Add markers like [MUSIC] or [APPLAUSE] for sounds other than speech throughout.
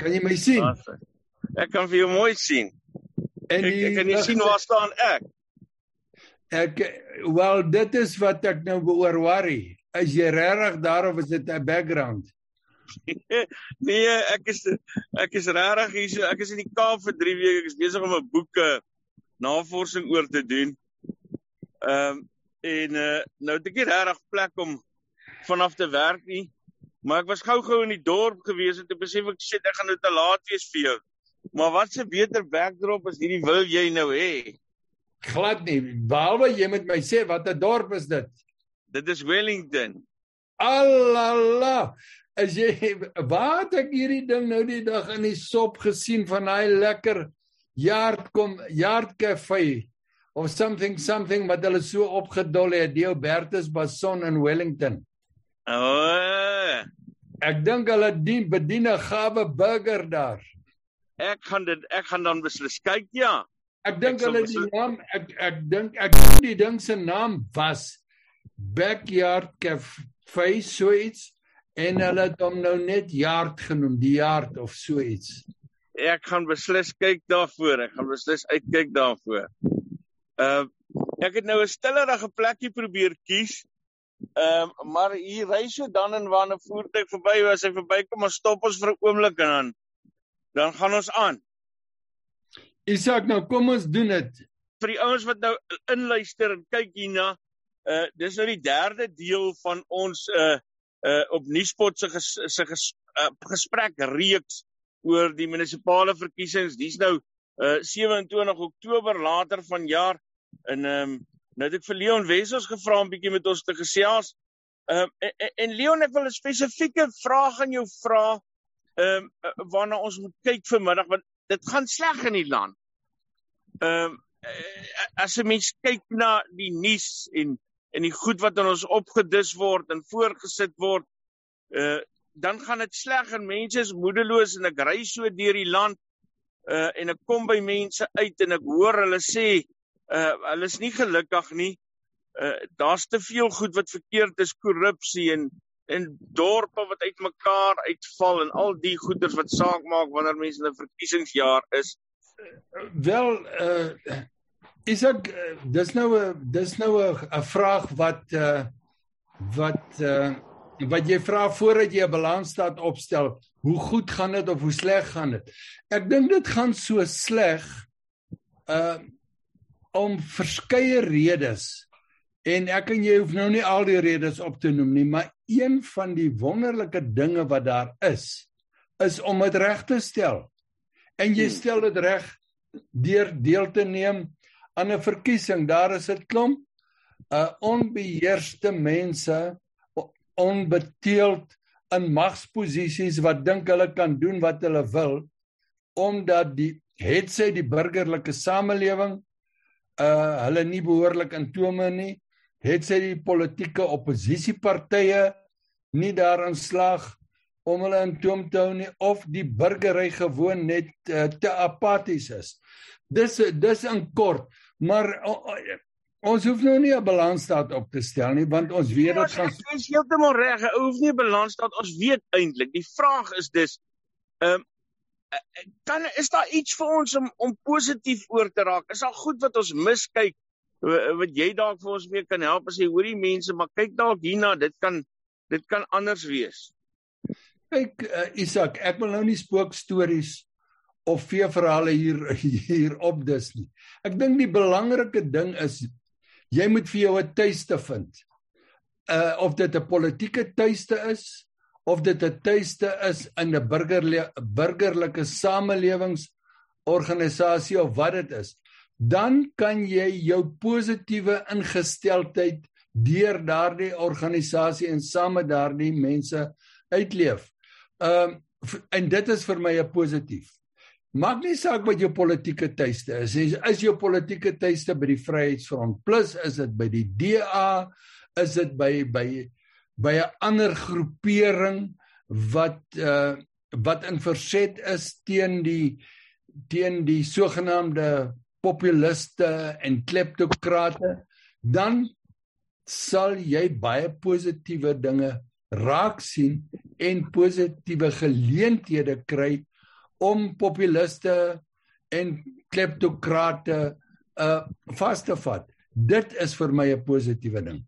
Kan jy my sien? Ek kan vir jou mooi sien. En ek, ek kan nie sien waar staan ek. Ek wel dit is wat ek nou beoor worry. Is jy regtig daar of is dit 'n background? [LAUGHS] nee, ek is ek is regtig hier so. Ek is in die Kaap vir 3 weke. Ek is besig om 'n boeke navorsing oor te doen. Ehm um, en uh, nou het ek nie regtig plek om vanaf te werk nie. Maar ek was gou-gou in die dorp gewees en toe besef ek sê ek gaan nou te laat wees vir jou. Maar wat 'n beter backdrop as hierdie wil jy nou hê? Glad nie. Behalwe jy met my sê wat 'n dorp is dit? Dit is Wellington. Alala. As jy wat ek hierdie ding nou die dag in die sop gesien van daai lekker yard kom yard cafe of something something wat hulle so opgedol het die Albertus Bason in Wellington. O. Oh. Ek dink hulle dien bedien 'n gawe burger daar. Ek gaan dit ek gaan dan beslis kyk ja. Ek dink hulle die naam ek ek dink ek dink die ding se naam was Backyard Cafe so iets en hulle het hom nou net Yard genoem, die Yard of so iets. Ek gaan beslis kyk daarvoor. Ek gaan beslis uitkyk daarvoor. Uh, ek het nou 'n stillerige plekkie probeer kies. Ehm um, maar hier ry so dan en wanneer 'n voertuig verby was, hy verbykom, maar stop ons vir 'n oomblik en dan dan gaan ons aan. Isak, nou kom ons doen dit. Vir die ouens wat nou inluister en kyk hierna, uh dis nou die derde deel van ons uh uh op Nuuspot se ges, se ges, uh, gesprek reeks oor die munisipale verkiesings. Dis nou uh 27 Oktober later vanjaar En ehm um, nou het ek vir Leon Wessels gevra om bietjie met ons te gesels. Ehm um, en, en Leon ek wil 'n spesifieke vraag aan jou vra. Ehm um, waarna ons moet kyk vanmiddag want dit gaan sleg in die land. Ehm um, as 'n mens kyk na die nuus en en die goed wat aan ons opgedis word en voorgesit word, uh dan gaan dit sleg en mense is moedeloos en ek ry so deur die land uh en ek kom by mense uit en ek hoor hulle sê uh hulle is nie gelukkig nie. Uh daar's te veel goed wat verkeerd is, korrupsie en en dorpe wat uitmekaar uitval en al die goeders wat saak maak wanneer mense in 'n verkiesingsjaar is. Wel uh is ek uh, dis nou 'n dis nou 'n vraag wat uh wat uh wat jy vra voordat jy 'n balansstaat opstel, hoe goed gaan dit of hoe sleg gaan dit? Ek dink dit gaan so sleg uh om verskeie redes en ek en jy hoef nou nie al die redes op te noem nie, maar een van die wonderlike dinge wat daar is is om dit reg te stel. En jy hmm. stel dit reg deur deel te neem aan 'n verkiesing. Daar is 'n klomp uh, onbeheerste mense onbeteeld in magsposisies wat dink hulle kan doen wat hulle wil omdat die het sy die burgerlike samelewing uh hulle nie behoorlik in tome nie, het sy die politieke oppositiepartye nie daarin slag om hulle in toom te hou nie of die burgery gewoon net uh, te apaties is. Dis dis in kort, maar uh, uh, ons hoef nou nie 'n balansstaat op te stel nie want ons weet dit gaan Ons is heeltemal reg, ons hoef nie 'n balansstaat, ons weet eintlik. Die vraag is dis ehm um, kan is daar iets vir ons om om positief oor te raak? Is daar goed wat ons miskyk wat jy dalk vir ons mee kan help as jy hoorie mense, maar kyk dalk hierna, dit kan dit kan anders wees. Kyk uh, Isak, ek wil nou nie spookstories of veeverhale hier [LAUGHS] hier op dis nie. Ek dink die belangrike ding is jy moet vir jou 'n tuiste vind. Uh of dit 'n politieke tuiste is of dit 'n tuiste is in 'n burgerlike burgerlike samelewingsorganisasie of wat dit is, dan kan jy jou positiewe ingesteldheid deur daardie organisasie en saam met daardie mense uitleef. Ehm um, en dit is vir my 'n positief. Maak nie saak wat jou politieke tuiste is. Is, jou politieke tuiste by die Vryheidsfront Plus, is dit by die DA, is dit by by by 'n ander groepering wat uh wat in verset is teen die teen die sogenaamde populiste en kleptokrate dan sal jy baie positiewe dinge raak sien en positiewe geleenthede kry om populiste en kleptokrate uh vas te vat. Dit is vir my 'n positiewe ding.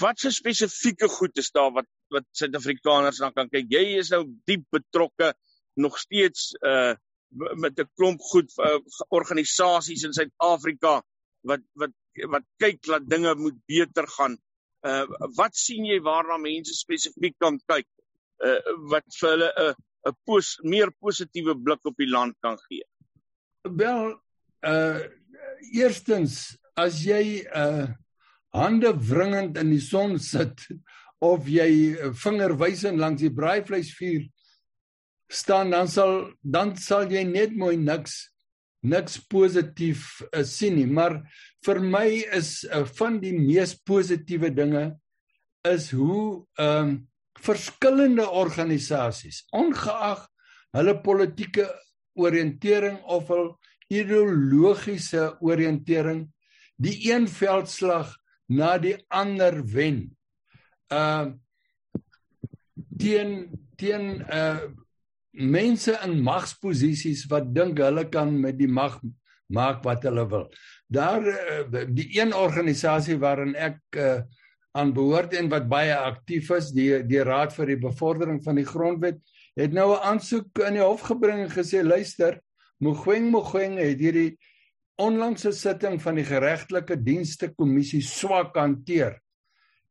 Wat se spesifieke goed is daar wat wat Suid-Afrikaners dan kan kyk? Jy is nou diep betrokke nog steeds uh met 'n klomp goed uh, organisasies in Suid-Afrika wat wat wat kyk dat dinge moet beter gaan. Uh wat sien jy waarna mense spesifiek kan kyk? Uh wat vir hulle 'n uh, 'n pos, meer positiewe blik op die land kan gee? Wel, uh eerstens, as jy uh hande wringend in die son sit of jy vingerwysend langs die braaivleisvuur staan dan sal dan sal jy net mooi niks niks positief uh, sien nie. Maar vir my is uh, van die mees positiewe dinge is hoe ehm um, verskillende organisasies ongeag hulle politieke oriëntering of hul ideologiese oriëntering die een veldslag na die ander wen. Ehm uh, teen teen uh mense in magsposisies wat dink hulle kan met die mag maak wat hulle wil. Daar uh, die een organisasie waarin ek uh, aan behoort en wat baie aktief is, die die Raad vir die Bevordering van die Grondwet, het nou 'n aansoek in die hof gebring en gesê luister, Mogoeng Mogoeng het hierdie onlangse sitting van die geregtelike dienste kommissie swak hanteer.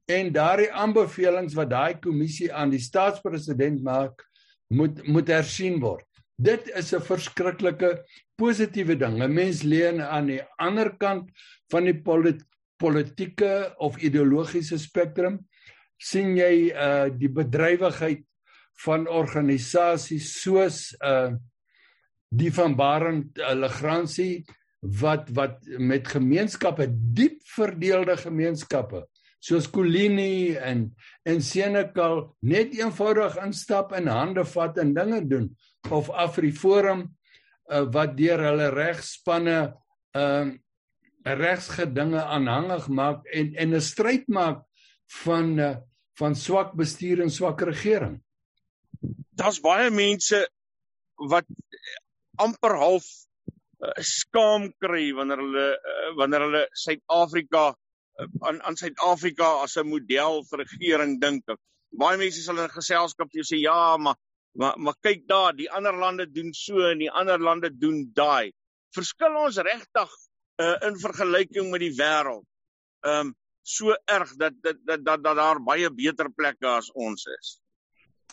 En daardie aanbevelings wat daai kommissie aan die staatspresident maak, moet moet hersien word. Dit is 'n verskriklike positiewe ding. 'n Mens leen aan die ander kant van die polit politieke of ideologiese spektrum sien jy uh die bedrywigheid van organisasies soos uh die van Barend uh, Legrandsie wat wat met gemeenskappe diep verdeelde gemeenskappe soos Kolini en en Senekal net eenvoudig instap en hande vat en dinge doen of Afriforum uh, wat deur hulle regspanne ehm uh, regsgedinge aanhangig maak en en 'n stryd maak van uh, van swak bestuur en swak regering. Daar's baie mense wat amper half skaam kry wanneer hulle uh, wanneer hulle Suid-Afrika aan aan Suid-Afrika as 'n model vir regering dink. Baie mense sal in 'n geselskap jou sê ja, maar maar maar kyk daar, die ander lande doen so en die ander lande doen daai. Verskil ons regtig uh, in vergelyking met die wêreld. Ehm um, so erg dat dat dat dat, dat daar baie beter plekke as ons is.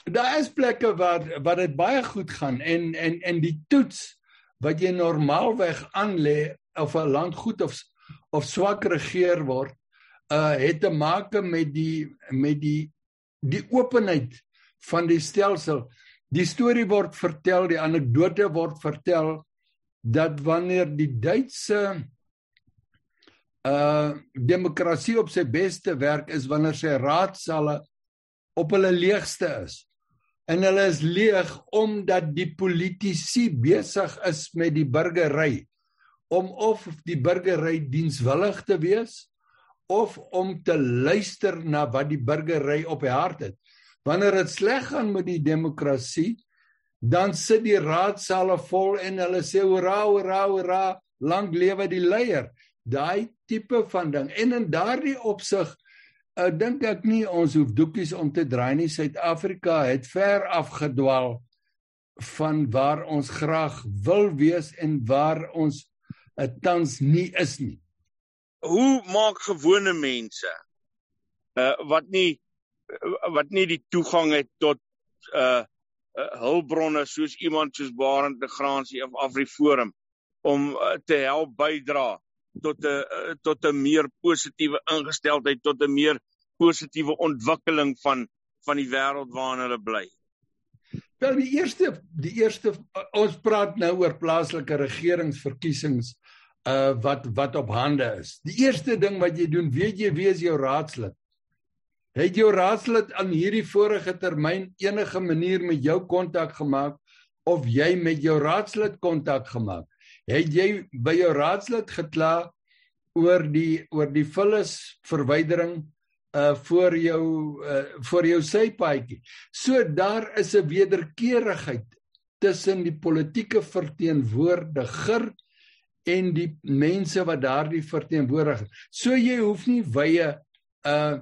Daar is plekke waar waar dit baie goed gaan en en en die toets wat jy normaalweg aanlê of 'n land goed of of swak regeer word uh het te maak met die met die die openheid van die stelsel. Die storie word vertel, die anekdote word vertel dat wanneer die Duitse uh demokrasie op sy beste werk is wanneer sy raadsale op hulle leegste is. En hulle is leeg omdat die politici besig is met die burgery om of die burgery dienswillig te wees of om te luister na wat die burgery op die hart het. Wanneer dit sleg gaan met die demokrasie, dan sit die raadsale vol en hulle sê hoera hoera hoera, lank lewe die leier. Daai tipe van ding. En in daardie opsig uh, dink ek nie ons hoef doekies om te draai nie. Suid-Afrika het ver afgedwaal van waar ons graag wil wees en waar ons uh, tans nie is nie. Hoe maak gewone mense uh wat nie wat nie die toegang het tot uh, uh hulpbronne soos iemand soos Barend de Graansie of Afriforum om uh, te help bydra tot 'n uh, tot 'n meer positiewe ingesteldheid tot 'n meer positiewe ontwikkeling van van die wêreld waarin hulle bly. Wel die eerste die eerste ons praat nou oor plaaslike regeringsverkiesings uh wat wat op hande is. Die eerste ding wat jy doen, weet jy wie is jou raadslid? Het jou raadslid aan hierdie vorige termyn enige manier met jou kontak gemaak of jy met jou raadslid kontak gemaak? Het jy by jou raadslid gekla oor die oor die vullis verwydering uh voor jou uh voor jou sypaadjie. So daar is 'n wederkerigheid tussen die politieke verteenwoordiger en die mense wat daardie verteenwoordig. So jy hoef nie wye uh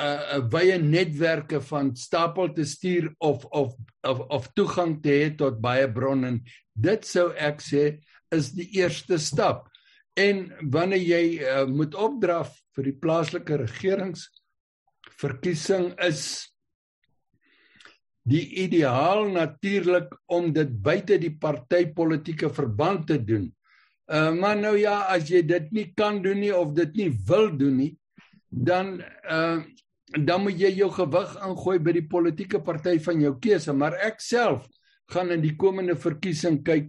uh wye netwerke van stapel te stuur of of of of toegang te hê tot baie bronne. Dit sou ek sê is die eerste stap. En wanneer jy uh, moet opdraf vir die plaaslike regerings verkiesing is die ideaal natuurlik om dit buite die partytetiese verband te doen. Uh maar nou ja, as jy dit nie kan doen nie of dit nie wil doen nie, dan uh dan moet jy jou gewig ingooi by die politieke party van jou keuse, maar ek self gaan in die komende verkiesing kyk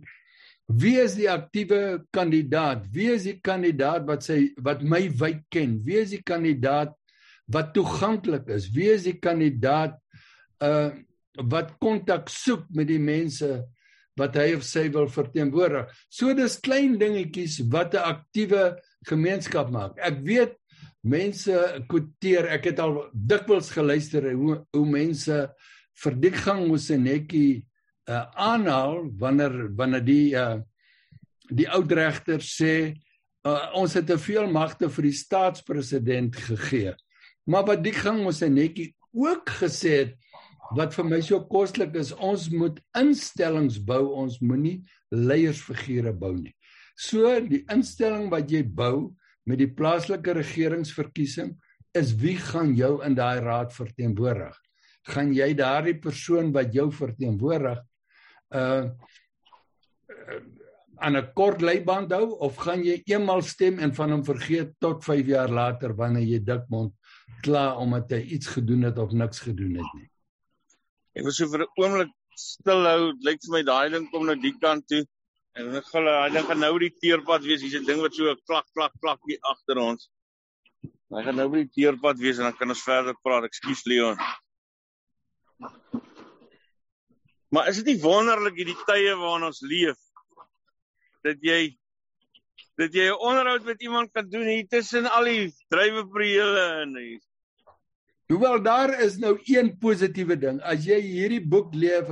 wie is die aktiewe kandidaat? Wie is die kandidaat wat sy wat my wyd ken? Wie is die kandidaat wat toeganklik is? Wie is die kandidaat uh wat kontak soek met die mense wat hy of sy wil verteenwoordig. So dis klein dingetjies wat 'n aktiewe gemeenskap maak. Ek weet mense kwoteer, ek het al dikwels geluister hoe hoe mense vir dik gang moes 'n netjie uh, aanhaal wanneer wanneer die uh, die oud regter sê uh, ons het te veel magte vir die staatspresident gegee. Maar wat dik gang 'n netjie ook gesê het wat vir my so koslik is, ons moet instellings bou, ons moenie leiersfigure bou nie. So die instelling wat jy bou met die plaaslike regeringsverkiesing is wie gaan jou in daai raad verteenwoordig? Gaan jy daardie persoon wat jou verteenwoordig uh aan 'n kort leiband hou of gaan jy eenmal stem en van hom vergeet tot 5 jaar later wanneer jy dikmond klaar omdat hy iets gedoen het of niks gedoen het nie? Ek was so vir 'n oomblik stil hou. Lyk vir my daai ding kom nou die kant toe. En ek gaan hy gaan nou die teerpad wees. Hier's 'n ding wat so klak klak klak hier agter ons. Hy gaan nou by die teerpad wees en dan kan ons verder praat. Ekskuus Leon. Maar is dit nie wonderlik hierdie tye waarin ons leef? Dat jy dat jy 'n onderhoud met iemand kan doen hier tussen al die dryweprele en hier Hoewel daar is nou een positiewe ding. As jy hierdie boek leef,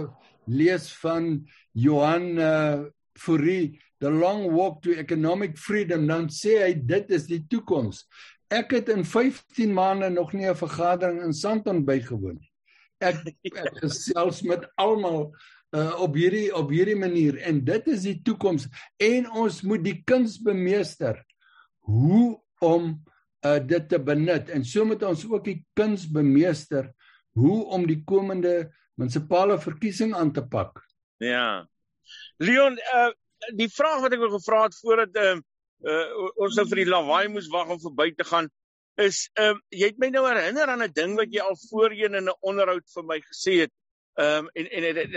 lees van Johan uh, Fourie, The Long Walk to Economic Freedom, dan sê hy dit is die toekoms. Ek het in 15 maande nog nie 'n vergadering in Sandton bygewoon nie. Ek ek gesels met almal uh, op hierdie op hierdie manier en dit is die toekoms en ons moet die kuns bemeester hoe om uh dit te benut en so moet ons ook die kuns bemeester hoe om die komende munisipale verkiesing aan te pak. Ja. Leon, uh die vraag wat ek wou gevra het voordat uh, uh ons nou vir die lawaai moes wag om verby te gaan is ehm uh, jy het my nou herinner aan 'n ding wat jy al voorheen in 'n onderhoud vir my gesê het. Ehm um, en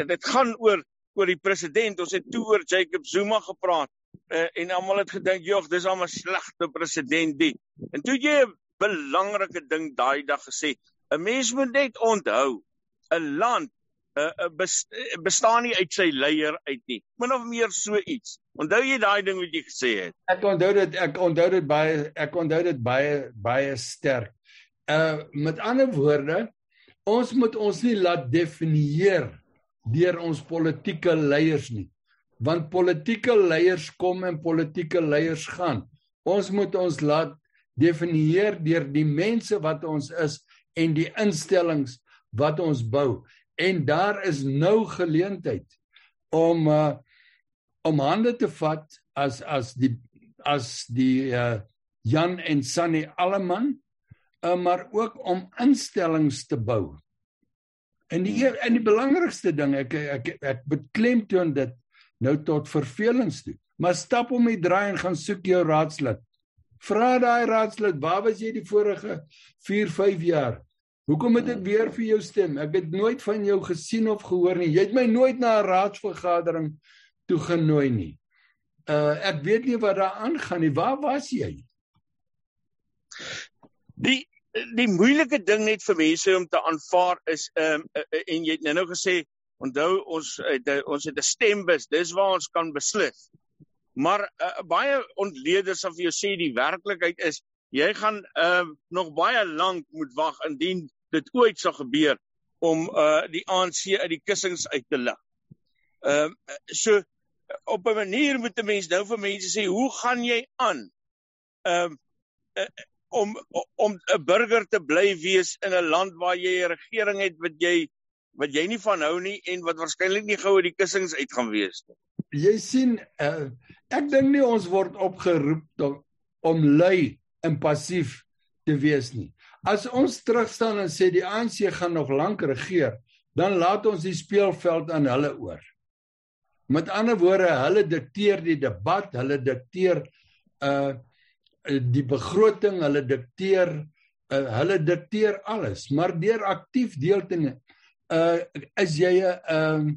en dit gaan oor oor die president. Ons het toe oor Jacob Zuma gepraat uh, en almal het gedink, "Jog, dis al 'n slegte president die." En toe jy 'n belangrike ding daai dag gesê, 'n mens moet net onthou, 'n land uh, uh, bestaan nie uit sy leier uit nie. Min of meer so iets. Onthou jy daai ding wat jy gesê het? Ek onthou dit, ek onthou dit baie ek onthou dit baie baie sterk. Uh met ander woorde, ons moet ons nie laat definieer deur ons politieke leiers nie want politieke leiers kom en politieke leiers gaan. Ons moet ons laat definieer deur die mense wat ons is en die instellings wat ons bou. En daar is nou geleentheid om uh, om hande te vat as as die as die uh, Jan en Sunny Alleman, uh, maar ook om instellings te bou. En die en die belangrikste ding ek ek ek, ek beklemtoon dit nou tot vervelings toe. Maar stap om die draai en gaan soek jou raadslid. Vra daai raadslid, waar was jy die vorige 4, 5 jaar? Hoekom het ek weer vir jou stem? Ek het nooit van jou gesien of gehoor nie. Jy het my nooit na 'n raadsvergadering toe genooi nie. Uh ek weet nie wat daar aangaan nie. Waar was jy? Die die moeilike ding net vir mense om te aanvaar is ehm um, en jy het nou nou gesê Onthou ons het ons het 'n stembus, dis waar ons kan beslis. Maar uh, baie ontleeders sal vir jou sê die werklikheid is jy gaan uh, nog baie lank moet wag indien dit ooit sal gebeur om uh, die ANC uit die kussings uit te lig. Ehm uh, so op 'n manier moet 'n mens nou vir mense sê hoe gaan jy aan? Ehm uh, om om 'n burger te bly wees in 'n land waar jy 'n regering het wat jy wat jy nie van hou nie en wat waarskynlik nie gou uit die kussings uit gaan wees nie. Jy sien uh, ek dink nie ons word opgeroep om lui en passief te wees nie. As ons terugstaan en sê die ANC gaan nog lank regeer, dan laat ons die speelveld aan hulle oor. Met ander woorde, hulle dikteer die debat, hulle dikteer uh die begroting, hulle dikteer uh, hulle dikteer alles, maar deur aktief deel te neem, uh is jy 'n uh,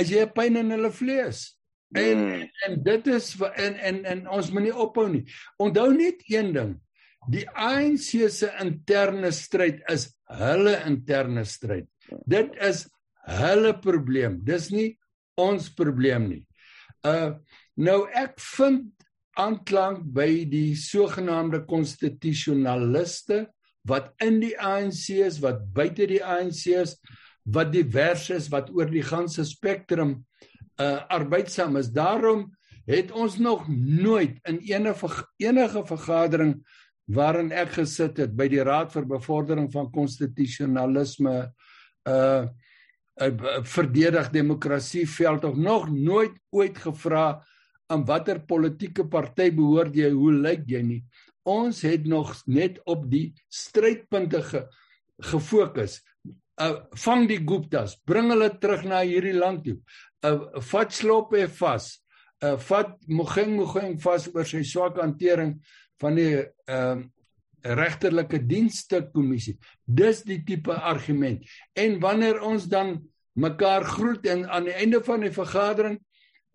is jy 'n pyn in hulle vlees. En mm. en dit is en en en ons moenie ophou nie. Onthou net een ding. Die ANC se interne stryd is hulle interne stryd. Dit is hulle probleem. Dis nie ons probleem nie. Uh nou ek vind aanklank by die sogenaamde konstitusionaliste wat in die ANC is, wat buite die ANC is, wat divers is, wat oor die ganse spektrum uh arbeidsaam is. Daarom het ons nog nooit in enige enige vergadering waarin ek gesit het by die Raad vir Bevordering van Konstitusionalisme uh uh, verdedig demokrasie veld of nog nooit ooit gevra aan watter politieke party behoort jy? Hoe lyk jy nie? Ons het nog net op die strydpunte ge, gefokus. Uh, vang die guptas bring hulle terug na hierdie land toe. Uh, vat sloppe vas. Uh, vat mogeng mogeng vas oor sy swak hantering van die uh, regterlike dienste kommissie. Dis die tipe argument. En wanneer ons dan mekaar groet en aan die einde van die vergadering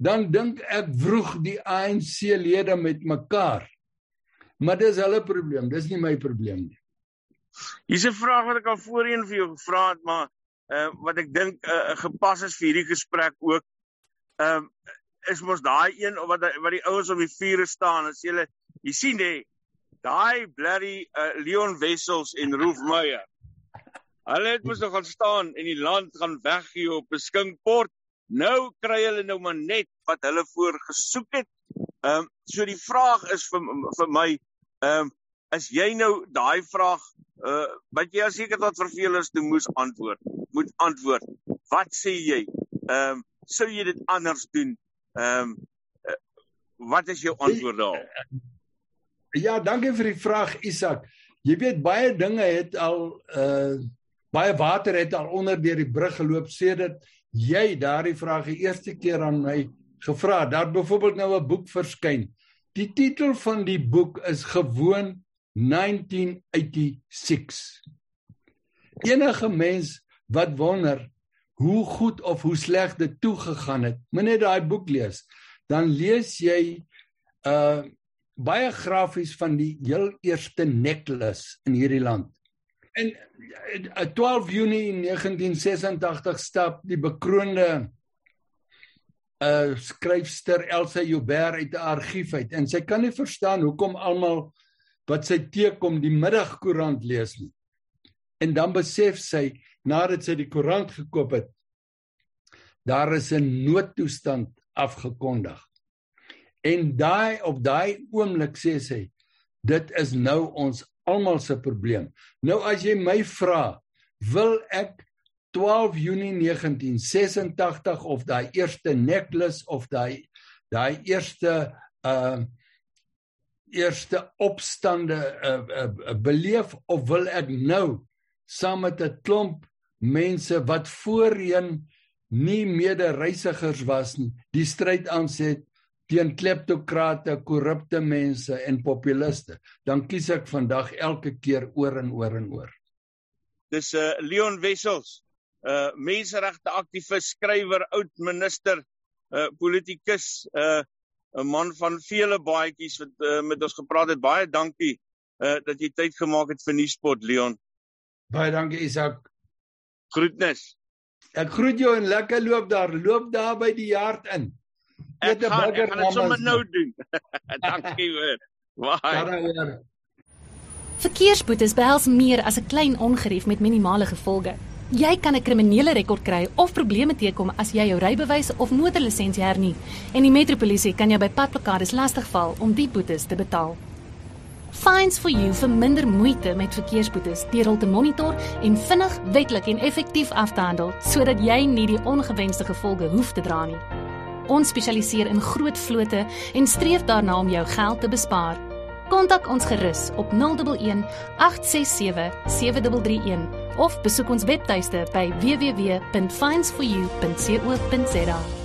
dan dink ek vroeg die ANC lede met mekaar. Maar dis hulle probleem, dis nie my probleem nie. Hier's 'n vraag wat ek al voorheen vir jou gevra het, maar uh wat ek dink uh, gepas is vir hierdie gesprek ook. Ehm uh, is mos daai een wat wat die ouens op die vuur staan as jy jy sien jy daai blerry uh, Leon Wessels en Roof Meyer. Hulle het mos nog gaan staan en die land gaan weggee op 'n skinkport. Nou kry hulle nou maar net wat hulle voor gesoek het. Ehm um, so die vraag is vir vir my ehm um, as jy nou daai vraag uh wat jy seker tot vervelers toe moes antwoord, moet antwoord. Wat sê jy? Ehm um, sou jy dit anders doen? Ehm um, uh, wat is jou antwoord daar? Ja, dankie vir die vraag Isak. Jy weet baie dinge het al uh baie water het al onder deur die brug geloop sedert jy daardie vraag die eerste keer aan my gevra het. Daar byvoorbeeld nou 'n boek verskyn. Die titel van die boek is gewoon 1986. Enige mens wat wonder hoe goed of hoe sleg dit toegegaan het, moet net daai boek lees. Dan lees jy uh baie grafies van die heel eerste necklace in hierdie land. En 12 eh, Junie 1986 stap die bekroonde uh skryfster Elsa Joubert uit 'n argief uit en sy kan nie verstaan hoekom almal wat sy teekom die middagkoerant lees nie. En dan besef sy nadat sy die koerant gekoop het daar is 'n noodtoestand afgekondig. En daai op daai oomblik sê sy dit is nou ons almal se probleem. Nou as jy my vra, wil ek 12 Junie 1986 of daai eerste necklace of daai daai eerste uh eerste opstande uh, uh, beleef of wil ek nou saam met 'n klomp mense wat voorheen nie mede-reisigers was nie, die stryd aanset teen kleptokrate, korrupte mense en populiste, dan kies ek vandag elke keer oor en oor en oor. Dis 'n uh, eh, Leon Wessels, 'n uh, eh, menseregte aktivis, skrywer, oud minister, 'n uh, eh, politikus, 'n uh, 'n man van vele baadjies wat uh, met ons gepraat het. Baie dankie uh, dat jy tyd gemaak het vir Nuuspot, Leon. Baie dankie Isak. Groetnis. Ek groet jou en lekker loop daar. Loop daar by die yard in. Ek gaan ek gaan dit sommer nou doen. [LAUGHS] Dankie hoor. Baie. Verkeersboetes behels meer as 'n klein ongerief met minimale gevolge. Jy kan 'n kriminele rekord kry of probleme teekom as jy jou rybewys of motorlisensie hernie en die metropolisie kan jou by padplakkades lastigval om die boetes te betaal. Fines for you vir minder moeite met verkeersboetes deur hul te monitor en vinnig, wettelik en effektief af te handel sodat jy nie die ongewenste gevolge hoef te dra nie. Ons spesialiseer in groot vlote en streef daarna om jou geld te bespaar. Kontak ons gerus op 011 867 7331 of besoek ons webtuiste by www.finds4u.co.za.